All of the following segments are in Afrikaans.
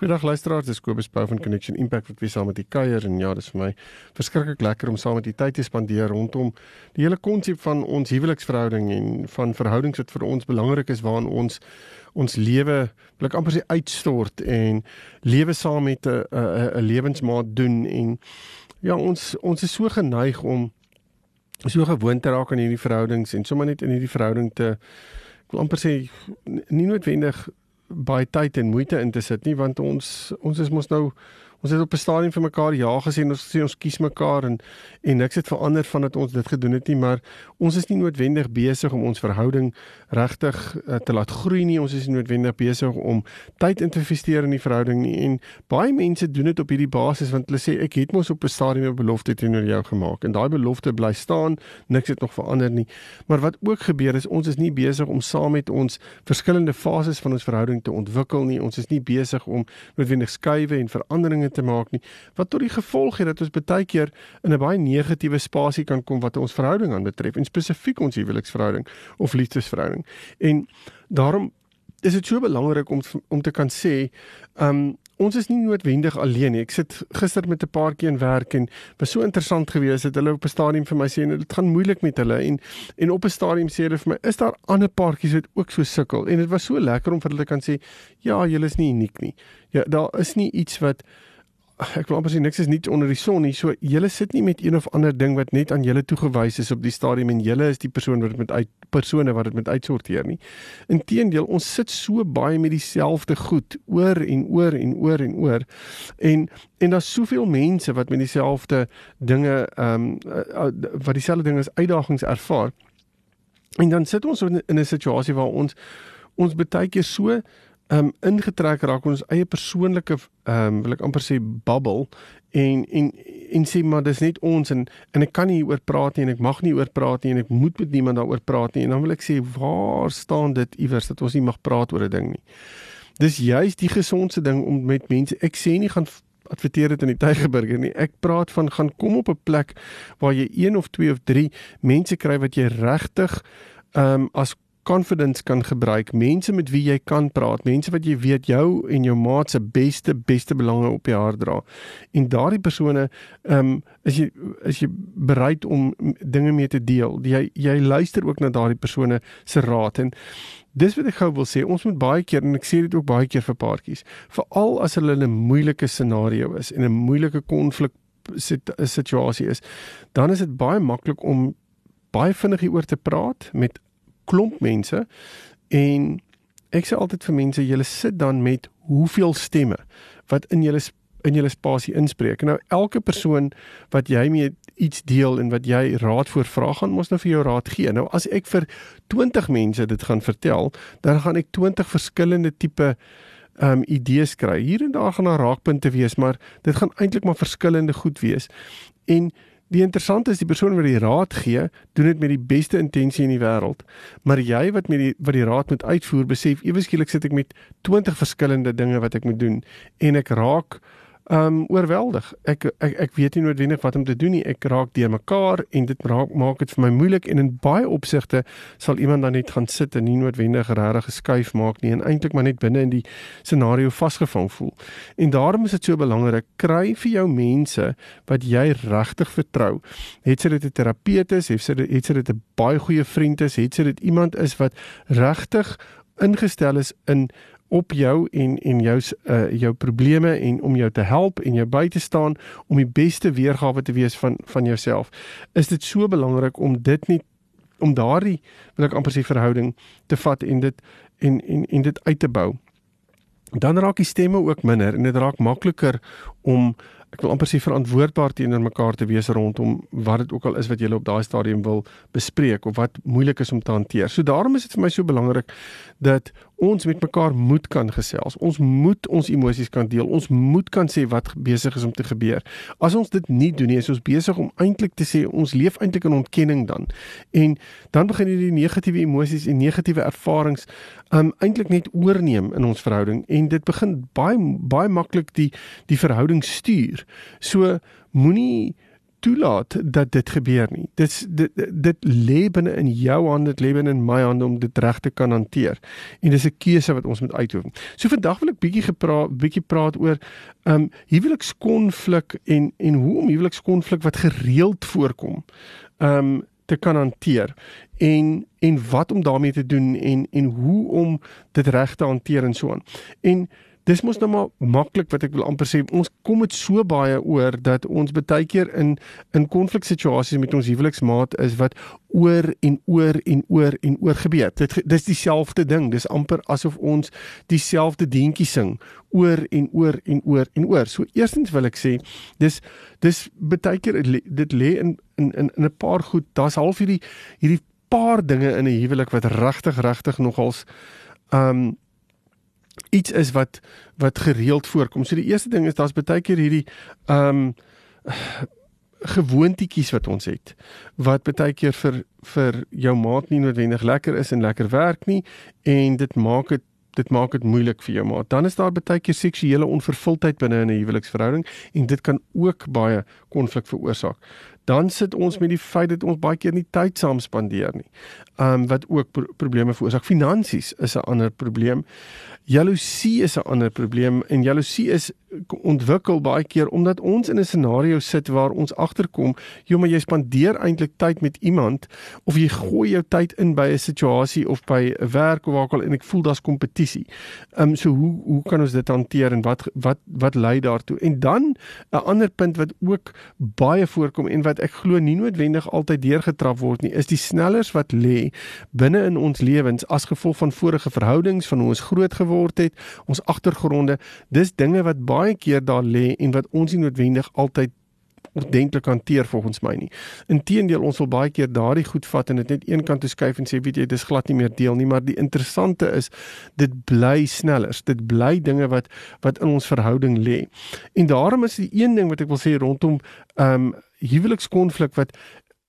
Goeiedag luisteraars, dis Kobus Pau van Connection Impact wat weer saam met u kuier. En ja, dis vir my verskriklik lekker om saam met u tyd te spandeer rondom die hele konsep van ons huweliksverhouding en van verhoudings wat vir ons belangrik is waarin ons ons lewe ek amper sê uitstort en lewe saam met 'n 'n 'n lewensmaat doen. En ja, ons ons is so geneig om so gewoond te raak aan hierdie verhoudings en sommer net in hierdie verhouding te ek wil amper sê nie noodwendig baie tyd en moeite in te sit nie want ons ons is mos nou ons het op 'n stadium vir mekaar ja gesê ons sê ons kies mekaar en en niks het verander vandat ons dit gedoen het nie maar ons is nie noodwendig besig om ons verhouding regtig uh, te laat groei nie. Ons is nie noodwendig besig om tyd in te investeer in die verhouding nie. En baie mense doen dit op hierdie basis want hulle sê ek het mos op 'n stadium 'n belofte teenoor jou gemaak. En daai belofte bly staan niks het nog verander nie. Maar wat ook gebeur is ons is nie besig om saam met ons verskillende fases van ons verhouding te ontwikkel nie. Ons is nie besig om noodwendig skuwe en veranderinge te maak nie wat tot die gevolg het dat ons baie keer in 'n baie negatiewe spasie kan kom wat ons verhouding aanbetref en spesifiek ons huweliksverhouding of liefdesverhouding en daarom is dit so belangrik om om te kan sê um Ons is nie noodwendig alleen nie. Ek sit gister met 'n paartjie in werk en was so interessant geweest dat hulle op 'n stadium vir my sê en dit gaan moeilik met hulle en en op 'n stadium sê hulle vir my, "Is daar ander paartjies wat ook so sukkel?" En dit was so lekker om vir hulle kan sê, "Ja, julle is nie uniek nie. Ja, daar is nie iets wat ek wil amper sê niks is nie onder die son nie. So julle sit nie met een of ander ding wat net aan julle toegewys is op die stadium en julle is die persoon wat dit met uit persone wat dit met uitsorteer nie. Inteendeel, ons sit so baie met dieselfde goed oor en oor en oor en oor. En en daar's soveel mense wat met dieselfde dinge ehm um, wat dieselfde dinge as uitdagings ervaar. En dan sit ons in 'n situasie waar ons ons baie keer so um ingetrek raak ons eie persoonlike um wil ek amper sê bubble en en en sê maar dis net ons en en ek kan nie oor praat nie en ek mag nie oor praat nie en ek moet met niemand daaroor praat nie en dan wil ek sê waar staan dit iewers dat ons nie mag praat oor 'n ding nie. Dis juist die gesondste ding om met mense ek sê nie gaan adverteer dit in die Tygerberger nie. Ek praat van gaan kom op 'n plek waar jy een of twee of drie mense kry wat jy regtig ehm um, as confidence kan gebruik, mense met wie jy kan praat, mense wat jy weet jou en jou maat se beste beste belange op die hart dra. En daardie persone, ehm um, is jy is jy bereid om dinge mee te deel. Jy jy luister ook na daardie persone se raad en dis wat ek gou wil sê, ons moet baie keer en ek sê dit ook baie keer vir paartjies, veral as hulle in 'n moeilike scenario is en 'n moeilike konflik situasie is, dan is dit baie maklik om baie vinnig hieroor te praat met klomp mense en ek sê altyd vir mense julle sit dan met hoeveel stemme wat in julle in julle spasie inspreek. Nou elke persoon wat jy mee iets deel en wat jy raad voor vra gaan mos nou vir jou raad gee. Nou as ek vir 20 mense dit gaan vertel, dan gaan ek 20 verskillende tipe um idees kry. Hier en daar gaan daar raakpunte wees, maar dit gaan eintlik maar verskillende goed wees. En Die interessante is die persoon wat die raad gee, doen dit met die beste intensie in die wêreld. Maar jy wat met die wat die raad moet uitvoer, besef ewe skielik sit ek met 20 verskillende dinge wat ek moet doen en ek raak um oorweldig. Ek ek ek weet nie noodwendig wat om te doen nie. Ek raak deur mekaar en dit raak maak dit vir my moeilik en in baie opsigte sal iemand dan net gaan sit en nie noodwendig regtig geskuif maak nie en eintlik maar net binne in die scenario vasgevang voel. En daarom is dit so belangrik kry vir jou mense wat jy regtig vertrou. Het sy dit 'n terapeut is, het sy dit het sy dit 'n baie goeie vriend is, het sy dit iemand is wat regtig ingestel is in op jou en en jou uh, jou probleme en om jou te help en jou by te staan om die beste weergawe te wees van van jouself. Is dit so belangrik om dit nie om daardie wil ek amper sê verhouding te vat en dit en en en dit uit te bou. Dan raak die stemme ook minder en dit raak makliker om ek wil amper sê verantwoordbaar teenoor mekaar te wees rondom wat dit ook al is wat jy op daai stadium wil bespreek of wat moeilik is om te hanteer. So daarom is dit vir my so belangrik dat ons met mekaar moet kan gesels. Ons moet ons emosies kan deel. Ons moet kan sê wat besig is om te gebeur. As ons dit nie doen nie, is ons besig om eintlik te sê ons leef eintlik in ontkenning dan. En dan begin hierdie negatiewe emosies en negatiewe ervarings um eintlik net oorneem in ons verhouding en dit begin baie baie maklik die die verhouding stuur. So moenie toelaat dat dit gebeur nie. Dit dit dit lê binne in jou hande, dit lê binne in my hande om dit reg te kan hanteer. En dis 'n keuse wat ons moet uitoefen. So vandag wil ek bietjie gepraat bietjie praat oor um huwelikskonflik en en hoe om huwelikskonflik wat gereeld voorkom um te kan hanteer en en wat om daarmee te doen en en hoe om dit reg te hanteer en so aan. En dis mos nou maar maklik wat ek wil amper sê ons kom dit so baie oor dat ons baie keer in in konfliksituasies met ons huweliksmaat is wat oor en oor en oor en oor gebeur. Dit dis dieselfde ding. Dis amper asof ons dieselfde deentjie sing oor en oor en oor en oor. So eerstens wil ek sê dis dis baie keer dit lê in in in 'n paar goed. Daar's half hierdie hierdie paar dinge in 'n huwelik wat regtig regtig nogals um iets is wat wat gereeld voorkom. So die eerste ding is daar's baie keer hierdie ehm um, gewoontetjies wat ons het wat baie keer vir vir jou maat nie noodwendig lekker is en lekker werk nie en dit maak dit dit maak dit moeilik vir jou maat. Dan is daar baie keer seksuele onvervuldheid binne in 'n huweliksverhouding en dit kan ook baie konflik veroorsaak. Dan sit ons met die feit dat ons baie keer nie tyd saam spandeer nie. Um wat ook pro probleme veroorsaak. Finansies is 'n ander probleem. Jaloesie is 'n ander probleem en jaloesie is ontwikkel baie keer omdat ons in 'n scenario sit waar ons agterkom, jy maar jy spandeer eintlik tyd met iemand of jy gooi jou tyd in by 'n situasie of by 'n werk of waar ook al en ek voel daar's kompetisie. Um, so hoe hoe kan ons dit hanteer en wat wat wat lei daartoe? En dan 'n ander punt wat ook baie voorkom en wat ek glo nie noodwendig altyd deurgetrap word nie, is die snellers wat lê binne in ons lewens as gevolg van vorige verhoudings, van hoe ons groot geword het, ons agtergronde, dis dinge wat baie keer daar lê en wat ons nie noodwendig altyd ordentlik hanteer volgens my nie. Inteendeel ons wil baie keer daardie goed vat en dit net een kant toe skuif en sê weet jy dis glad nie meer deel nie, maar die interessante is dit bly sneller. Dit bly dinge wat wat in ons verhouding lê. En daarom is die een ding wat ek wil sê rondom ehm um, huwelikskonflik wat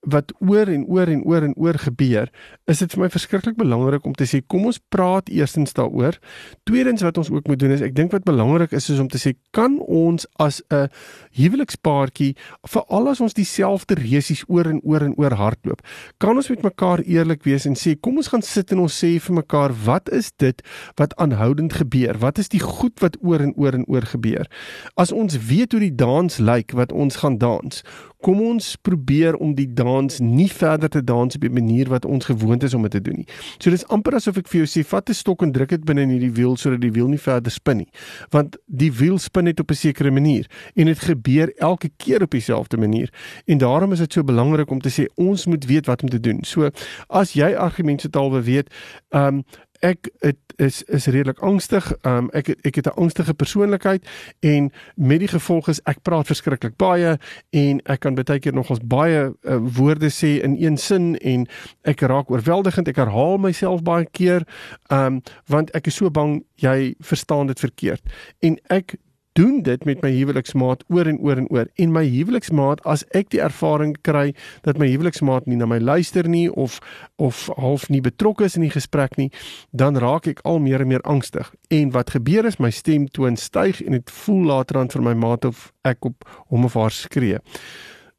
wat oor en oor en oor en oor gebeur, is dit vir my verskriklik belangrik om te sê kom ons praat eerstens daaroor. Tweedens wat ons ook moet doen is ek dink wat belangrik is is om te sê kan ons as 'n huwelikspaartjie veral as ons dieselfde resies oor en oor en oor hardloop, kan ons met mekaar eerlik wees en sê kom ons gaan sit en ons sê vir mekaar wat is dit wat aanhoudend gebeur? Wat is die goed wat oor en oor en oor gebeur? As ons weet hoe die dans lyk wat ons gaan dans, kom ons probeer om die dans nie verder te dans op 'n manier wat ons gewoond is om dit te doen nie. So dis amper asof ek vir jou sê vat 'n stok en druk dit binne in hierdie wiel sodat die wiel nie verder spin nie. Want die wiel spin net op 'n sekere manier en dit gebeur elke keer op dieselfde manier. En daarom is dit so belangrik om te sê ons moet weet wat om te doen. So as jy argumente taalwe weet, ehm um, ek het, is is redelik angstig. Um ek ek het 'n angstige persoonlikheid en met die gevolg is ek praat verskriklik baie en ek kan baie keer nogals baie uh, woorde sê in een sin en ek raak oorweldigend. Ek herhaal myself baie keer um want ek is so bang jy verstaan dit verkeerd. En ek doen dit met my huweliksmaat oor en oor en oor. En my huweliksmaat as ek die ervaring kry dat my huweliksmaat nie na my luister nie of of half nie betrokke is in die gesprek nie dan raak ek al meer en meer angstig. En wat gebeur is my stem toon styg en dit voel later aan vir my maat of ek op hom of haar skree.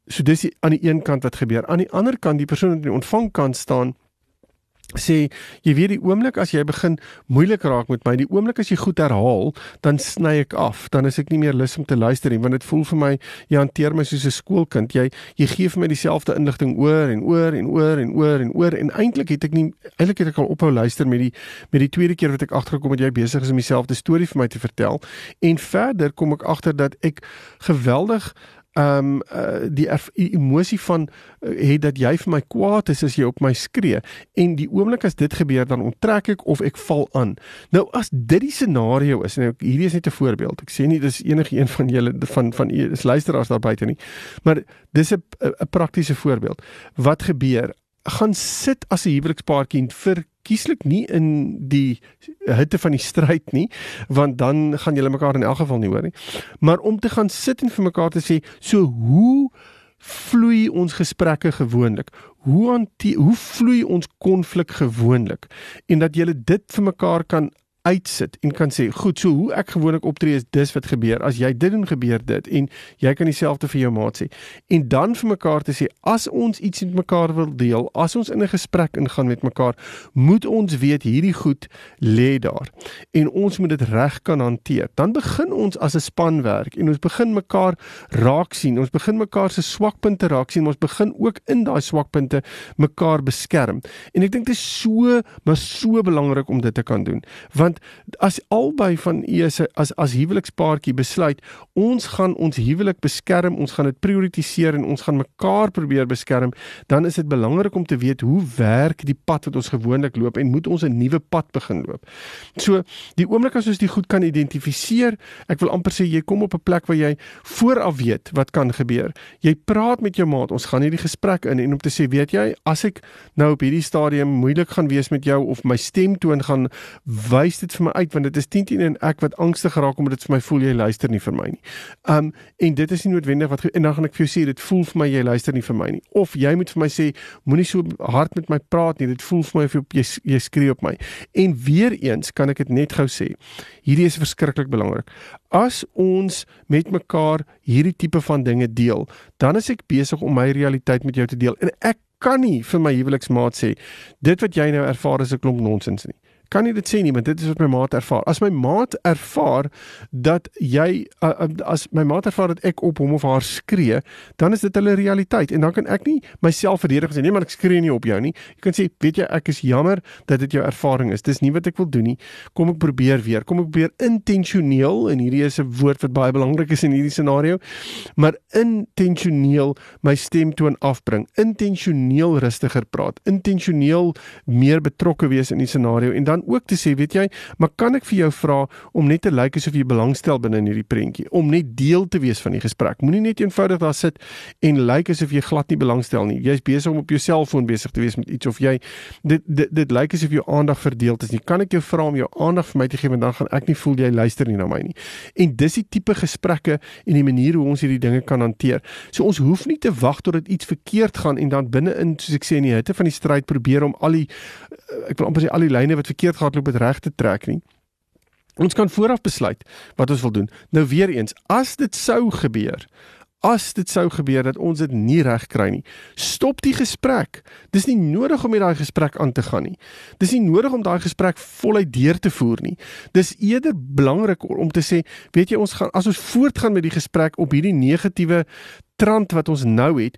So dis aan die een kant wat gebeur. Aan die ander kant die persoon in die ontvangkant staan sê jy weet die oomblik as jy begin moeilik raak met my die oomblik as jy goed herhaal dan sny ek af. Dan is ek nie meer lus om te luister nie want dit voel vir my jy hanteer my soos 'n skoolkind. Jy jy gee vir my dieselfde inligting oor en oor en oor en oor en oor en eintlik het ek nie eintlik het ek al ophou luister met die met die tweede keer wat ek agtergekom het jy besig is om dieselfde storie vir my te vertel. En verder kom ek agter dat ek geweldig ehm um, uh, die emosie van uh, het dat jy vir my kwaad is as jy op my skree en die oomblik as dit gebeur dan onttrek ek of ek val aan. Nou as dit die scenario is en nou, hierdie is net 'n voorbeeld. Ek sê nie dis enige een van julle van van u is luisteraars daar buite nie. Maar dis 'n 'n praktiese voorbeeld. Wat gebeur? Gaan sit as 'n huwelikspaartjie en vir verkieslik nie in die hitte van die stryd nie, want dan gaan julle mekaar in elk geval nie hoor nie. Maar om te gaan sit en vir mekaar te sê, so hoe vloei ons gesprekke gewoonlik? Hoe hanteer hoe vloei ons konflik gewoonlik? En dat jy dit vir mekaar kan uitsit en kan sê, "Goed, so hoe ek gewoonlik optree is dis wat gebeur. As jy dit doen, gebeur dit." En jy kan dieselfde vir jou maat sê. En dan vir mekaar te sê, "As ons iets met mekaar wil deel, as ons in 'n gesprek ingaan met mekaar, moet ons weet hierdie goed lê daar en ons moet dit reg kan hanteer." Dan begin ons as 'n span werk en ons begin mekaar raak sien. Ons begin mekaar se swakpunte raak sien. Ons begin ook in daai swakpunte mekaar beskerm. En ek dink dit is so, maar so belangrik om dit te kan doen. Want want as albei van u as as as huwelikspaartjie besluit ons gaan ons huwelik beskerm ons gaan dit prioritiseer en ons gaan mekaar probeer beskerm dan is dit belangrik om te weet hoe werk die pad wat ons gewoonlik loop en moet ons 'n nuwe pad begin loop. So die oomblik as ons dit goed kan identifiseer ek wil amper sê jy kom op 'n plek waar jy vooraf weet wat kan gebeur. Jy praat met jou maat ons gaan hierdie gesprek in en om te sê weet jy as ek nou op hierdie stadium moeilik gaan wees met jou of my stemtoon gaan wys dit vir my uit want dit is 10 10 en ek wat angstig geraak omdat dit vir my voel jy luister nie vir my nie. Um en dit is nie noodwendig wat en dan gaan ek vir jou sê dit voel vir my jy luister nie vir my nie. Of jy moet vir my sê moenie so hard met my praat nie. Dit voel vir my of jy jy skree op my. En weer eens kan ek dit net gou sê. Hierdie is verskriklik belangrik. As ons met mekaar hierdie tipe van dinge deel, dan is ek besig om my realiteit met jou te deel en ek kan nie vir my huweliksmaat sê dit wat jy nou ervaar is 'n klomp nonsens nie kan nie dit sê nie, want dit is wat my maat ervaar. As my maat ervaar dat jy as my maat ervaar dat ek op hom of haar skree, dan is dit hulle realiteit en dan kan ek nie myself verdedig en sê nee, maar ek skree nie op jou nie. Jy kan sê, weet jy, ek is jammer dat dit jou ervaring is. Dis nie wat ek wil doen nie. Kom ek probeer weer. Kom ek probeer intentioneel en hierdie is 'n woord wat baie belangrik is in hierdie scenario, maar intentioneel my stemtoon afbring. Intentioneel rustiger praat. Intentioneel meer betrokke wees in die scenario en dan ook te sê, weet jy, maar kan ek vir jou vra om net te lyk asof jy belangstel binne in hierdie prentjie, om net deel te wees van die gesprek. Moenie net eenvoudig daar sit en lyk asof jy glad nie belangstel nie. Jy's besig om op jou selfoon besig te wees met iets of jy dit dit, dit lyk asof jou aandag verdeel is nie. Kan ek jou vra om jou aandag vir my te gee want dan gaan ek nie voel jy luister nie na my nie. En dis die tipe gesprekke en die manier hoe ons hierdie dinge kan hanteer. So ons hoef nie te wag tot dit iets verkeerd gaan en dan binne-in soos ek sê in die hitte van die stryd probeer om al die ek wil amper sê al die lyne wat verkeerd gehardloop het reg te trek nie. Ons kan vooraf besluit wat ons wil doen. Nou weer eens, as dit sou gebeur, as dit sou gebeur dat ons dit nie reg kry nie, stop die gesprek. Dis nie nodig om daai gesprek aan te gaan nie. Dis nie nodig om daai gesprek voluit deur te voer nie. Dis eerder belangrik om te sê, weet jy, ons gaan as ons voortgaan met die gesprek op hierdie negatiewe trant wat ons nou het,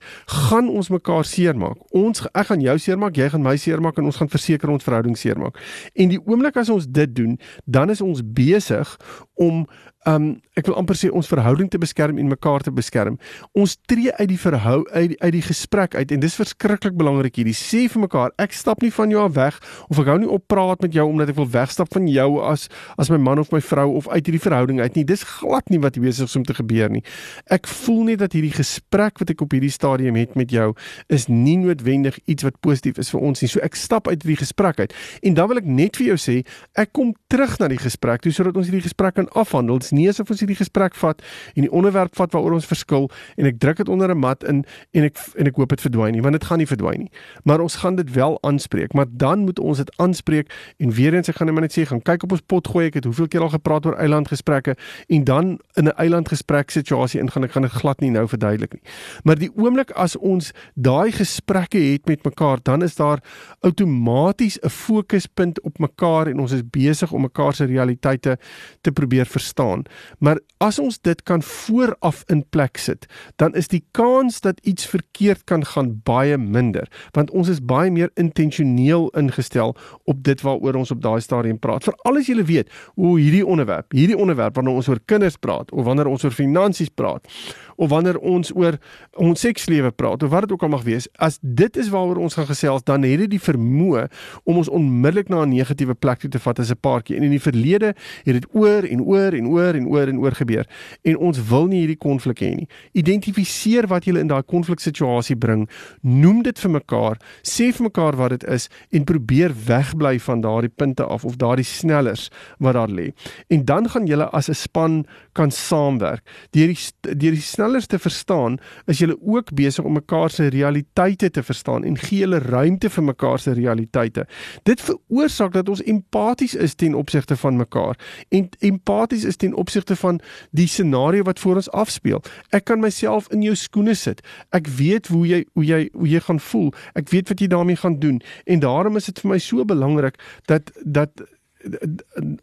gaan ons mekaar seermaak. Ons ek gaan jou seermaak, jy gaan my seermaak en ons gaan verseker ons verhouding seermaak. En die oomblik as ons dit doen, dan is ons besig om um ek wil amper sê ons verhouding te beskerm en mekaar te beskerm. Ons tree uit die verhou uit uit die gesprek uit en dis verskriklik belangrik hierdie sê vir mekaar ek stap nie van jou af weg of ek hou nie op praat met jou omdat ek wil wegstap van jou as as my man of my vrou of uit hierdie verhouding uit nie. Dis glad nie wat besig is om te gebeur nie. Ek voel net dat hierdie gesprek wat ek op hierdie stadium het met jou is nie noodwendig iets wat positief is vir ons nie. So ek stap uit hierdie gesprek uit. En dan wil ek net vir jou sê, ek kom terug na die gesprek toe sodat ons hierdie gesprek kan afhandel. Dit's nie asof ons hierdie gesprek vat en die onderwerp vat waaroor ons verskil en ek druk dit onder 'n mat in en ek en ek hoop dit verdwyn nie, want dit gaan nie verdwyn nie. Maar ons gaan dit wel aanspreek, maar dan moet ons dit aanspreek en weer eens ek gaan net sê, gaan kyk op ons pot gooi ek het hoeveel keer al gepraat oor eilandgesprekke en dan in 'n eilandgesprek situasie ingaan ek gaan dit glad nie nou verduidelik verduidelik nie. Maar die oomblik as ons daai gesprekke het met mekaar, dan is daar outomaties 'n fokuspunt op mekaar en ons is besig om mekaar se realiteite te probeer verstaan. Maar as ons dit kan vooraf in plek sit, dan is die kans dat iets verkeerd kan gaan baie minder, want ons is baie meer intentioneel ingestel op dit waaroor ons op daai stadium praat. Veral as jy weet hoe hierdie onderwerp, hierdie onderwerp wanneer ons oor kinders praat of wanneer ons oor finansies praat of wanneer ons oor ons sekslewe praat of wat dit ook al mag wees, as dit is waaroor ons gaan gesels, dan het dit die vermoë om ons onmiddellik na 'n negatiewe plek toe te vat as 'n paartjie. En in die verlede het dit oor en oor en oor en oor en oor gebeur. En ons wil nie hierdie konflik hê nie. Identifiseer wat julle in daai konfliksituasie bring, noem dit vir mekaar, sê vir mekaar wat dit is en probeer wegbly van daardie punte af of daardie snellers wat daar lê. En dan gaan julle as 'n span kan saamwerk. Deur die deur die snellers te verstaan, is julle ook besig om mekaar se realiteite te verstaan en gee julle ruimte vir mekaar se realiteite. Dit veroorsaak dat ons empaties is ten opsigte van mekaar en empaties is ten opsigte van die scenario wat voor ons afspeel. Ek kan myself in jou skoene sit. Ek weet hoe jy hoe jy hoe jy gaan voel. Ek weet wat jy daarmee gaan doen en daarom is dit vir my so belangrik dat dat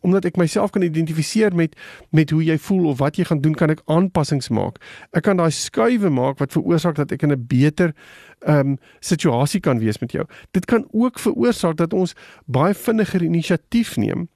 omdat ek myself kan identifiseer met met hoe jy voel of wat jy gaan doen, kan ek aanpassings maak. Ek kan daai skuwe maak wat veroorsaak dat ek in 'n beter ehm um, situasie kan wees met jou. Dit kan ook veroorsaak dat ons baie vinniger inisiatief neem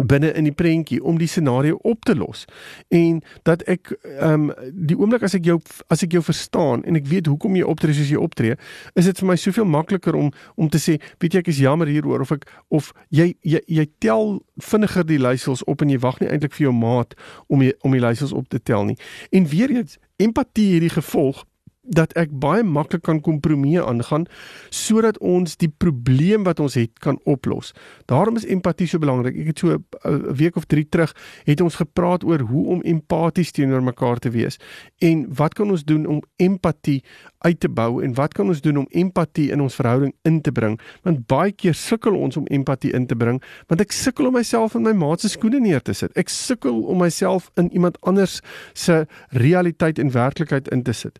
binne in die prentjie om die scenario op te los. En dat ek ehm um, die oomblik as ek jou as ek jou verstaan en ek weet hoekom jy optree soos jy optree is dit vir my soveel makliker om om te sê weet jy ek is jammer hieroor of ek of jy jy jy tel vinniger die leiersels op en jy wag nie eintlik vir jou maat om die, om die leiersels op te tel nie. En weer eens empatie hierdie gevolg dat ek baie maklik kan kompromieë aangaan sodat ons die probleem wat ons het kan oplos. Daarom is empatie so belangrik. Ek het so 'n week of 3 terug het ons gepraat oor hoe om empaties teenoor mekaar te wees en wat kan ons doen om empatie uit te bou en wat kan ons doen om empatie in ons verhouding in te bring? Want baie keer sukkel ons om empatie in te bring want ek sukkel om myself in my maat se skoene neer te sit. Ek sukkel om myself in iemand anders se realiteit en werklikheid in te sit.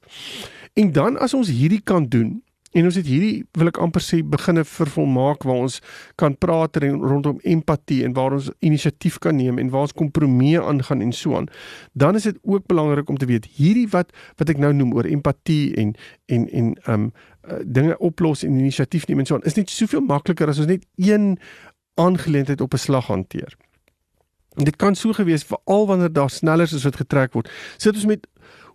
En dan as ons hierdie kan doen en ons het hierdie wil ek amper sê beginne vervolmaak waar ons kan praat rondom empatie en waar ons inisiatief kan neem en waar ons kompromieë aangaan en so aan. Dan is dit ook belangrik om te weet hierdie wat wat ek nou noem oor empatie en en en um uh, dinge oplos en inisiatief neem en so aan is net soveel makliker as ons net een aangeleentheid op 'n slag hanteer. En dit kan so gewees veral wanneer daar snellers is wat getrek word. Sit ons met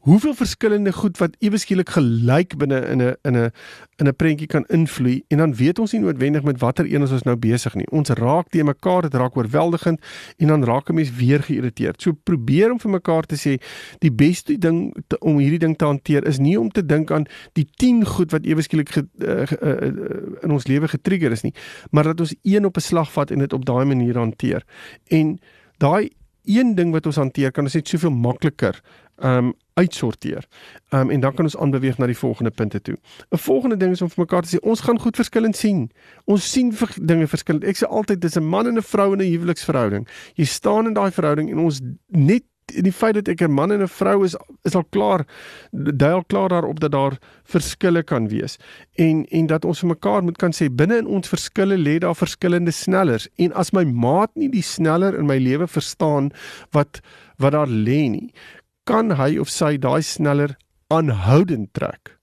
hoeveel verskillende goed wat ewe skielik gelyk binne in 'n in 'n in 'n prentjie kan invloei en dan weet ons nie noodwendig met watter een ons nou besig nie. Ons raak te mekaar, dit raak oorweldigend en dan raak 'n mens weer geïrriteerd. So probeer om vir mekaar te sê die beste ding te, om hierdie ding te hanteer is nie om te dink aan die 10 goed wat ewe skielik ge, uh, uh, uh, in ons lewe getrigger is nie, maar dat ons een op 'n slag vat en dit op daai manier hanteer. En daai een ding wat ons hanteer kan ons net soveel makliker um uitsorteer. Um en dan kan ons aanbeweeg na die volgende punte toe. 'n Volgende ding is om vir mekaar te sê ons gaan goed verskillend sien. Ons sien vir dinge verskillend. Ek sê altyd dis 'n man en 'n vrou in 'n huweliksverhouding. Jy staan in daai verhouding en ons net in die feit dat ek 'n man en 'n vrou is is al klaar dui al klaar daarop dat daar verskille kan wees en en dat ons vir mekaar moet kan sê binne in ons verskille lê daar verskillende snellers en as my maat nie die sneller in my lewe verstaan wat wat daar lê nie kan hy of sy daai sneller aanhoudend trek.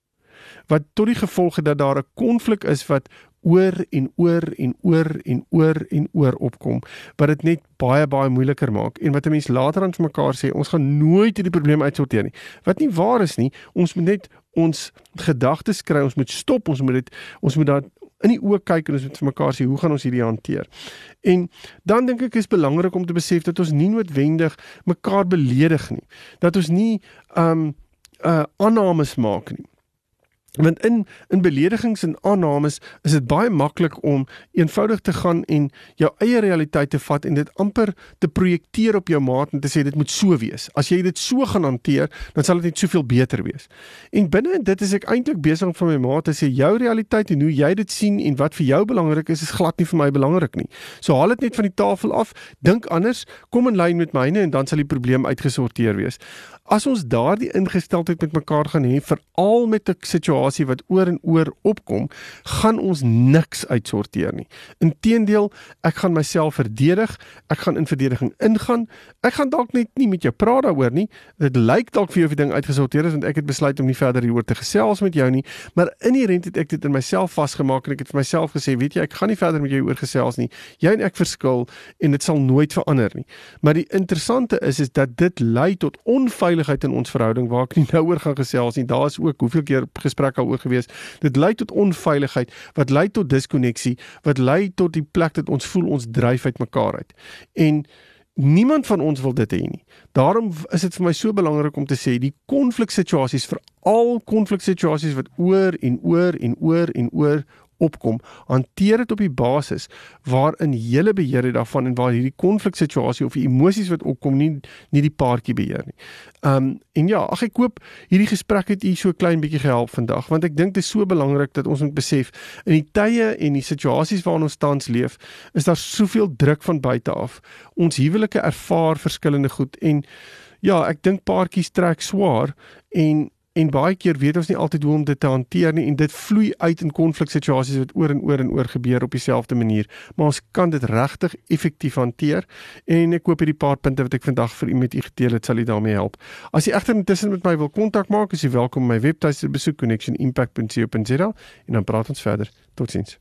Wat tot die gevolg het dat daar 'n konflik is wat oor en oor en oor en oor en oor opkom wat dit net baie baie moeiliker maak en wat 'n mens later aan vir mekaar sê ons gaan nooit hierdie probleem uitsorteer nie wat nie waar is nie ons moet net ons gedagtes kry ons moet stop ons moet dit ons moet daar in die oë kyk en ons moet vir mekaar sê hoe gaan ons hierdie hanteer. En dan dink ek is belangrik om te besef dat ons nie noodwendig mekaar beledig nie. Dat ons nie um uh aannames maak nie want in in beledigings en aannames is dit baie maklik om eenvoudig te gaan en jou eie realiteit te vat en dit amper te projekteer op jou maat en te sê dit moet so wees. As jy dit so gaan hanteer, dan sal dit net soveel beter wees. En binne in dit is ek eintlik besig om van my maat te sê jou realiteit en hoe jy dit sien en wat vir jou belangrik is, is glad nie vir my belangrik nie. So haal dit net van die tafel af, dink anders, kom in lyn met myne en dan sal die probleem uitgesorteer wees. As ons daardie ingesteldheid met mekaar gaan hê, veral met 'n situasie situasie wat oor en oor opkom, gaan ons niks uitsorteer nie. Inteendeel, ek gaan myself verdedig, ek gaan in verdediging ingaan. Ek gaan dalk net nie met jou praat daaroor nie. Dit lyk dalk vir jou of die ding uitgesorteer is want ek het besluit om nie verder hieroor te gesels met jou nie, maar inherënt het ek dit in myself vasgemaak en ek het vir myself gesê, weet jy, ek gaan nie verder met jou oor gesels nie. Jy en ek verskil en dit sal nooit verander nie. Maar die interessante is is dat dit lei tot onveiligheid in ons verhouding waar ek nie nou oor gaan gesels nie. Daar is ook hoeveel keer gesprekke al oor gewees. Dit lei tot onveiligheid wat lei tot diskonneksie, wat lei tot die plek dat ons voel ons dryf uit mekaar uit. En Niemand van ons wil dit hê nie. Daarom is dit vir my so belangrik om te sê die konfliksituasies vir al konfliksituasies wat oor en oor en oor en oor opkom, hanteer dit op die basis waarin jy beheer het daarvan en waar hierdie konfliksituasie of die emosies wat opkom nie nie die paartjie beheer nie. Um en ja, ag ek hoop hierdie gesprek het u so klein bietjie gehelp vandag want ek dink dit is so belangrik dat ons moet besef in die tye en die situasies waarin ons tans leef, is daar soveel druk van buite af. Ons huwelike ervaar verskillende goed en ja, ek dink paartjies trek swaar en en baie keer weet ons nie altyd hoe om dit te hanteer nie en dit vloei uit in konfliksituasies wat oor en oor en oor gebeur op dieselfde manier. Maar ons kan dit regtig effektief hanteer en ek hoop hierdie paar punte wat ek vandag vir u met u gedeel het sal u daarmee help. As u egter intussen met my wil kontak maak is u welkom my webtuiste besoek connectionimpact.co.za en dan praat ons verder. Totsiens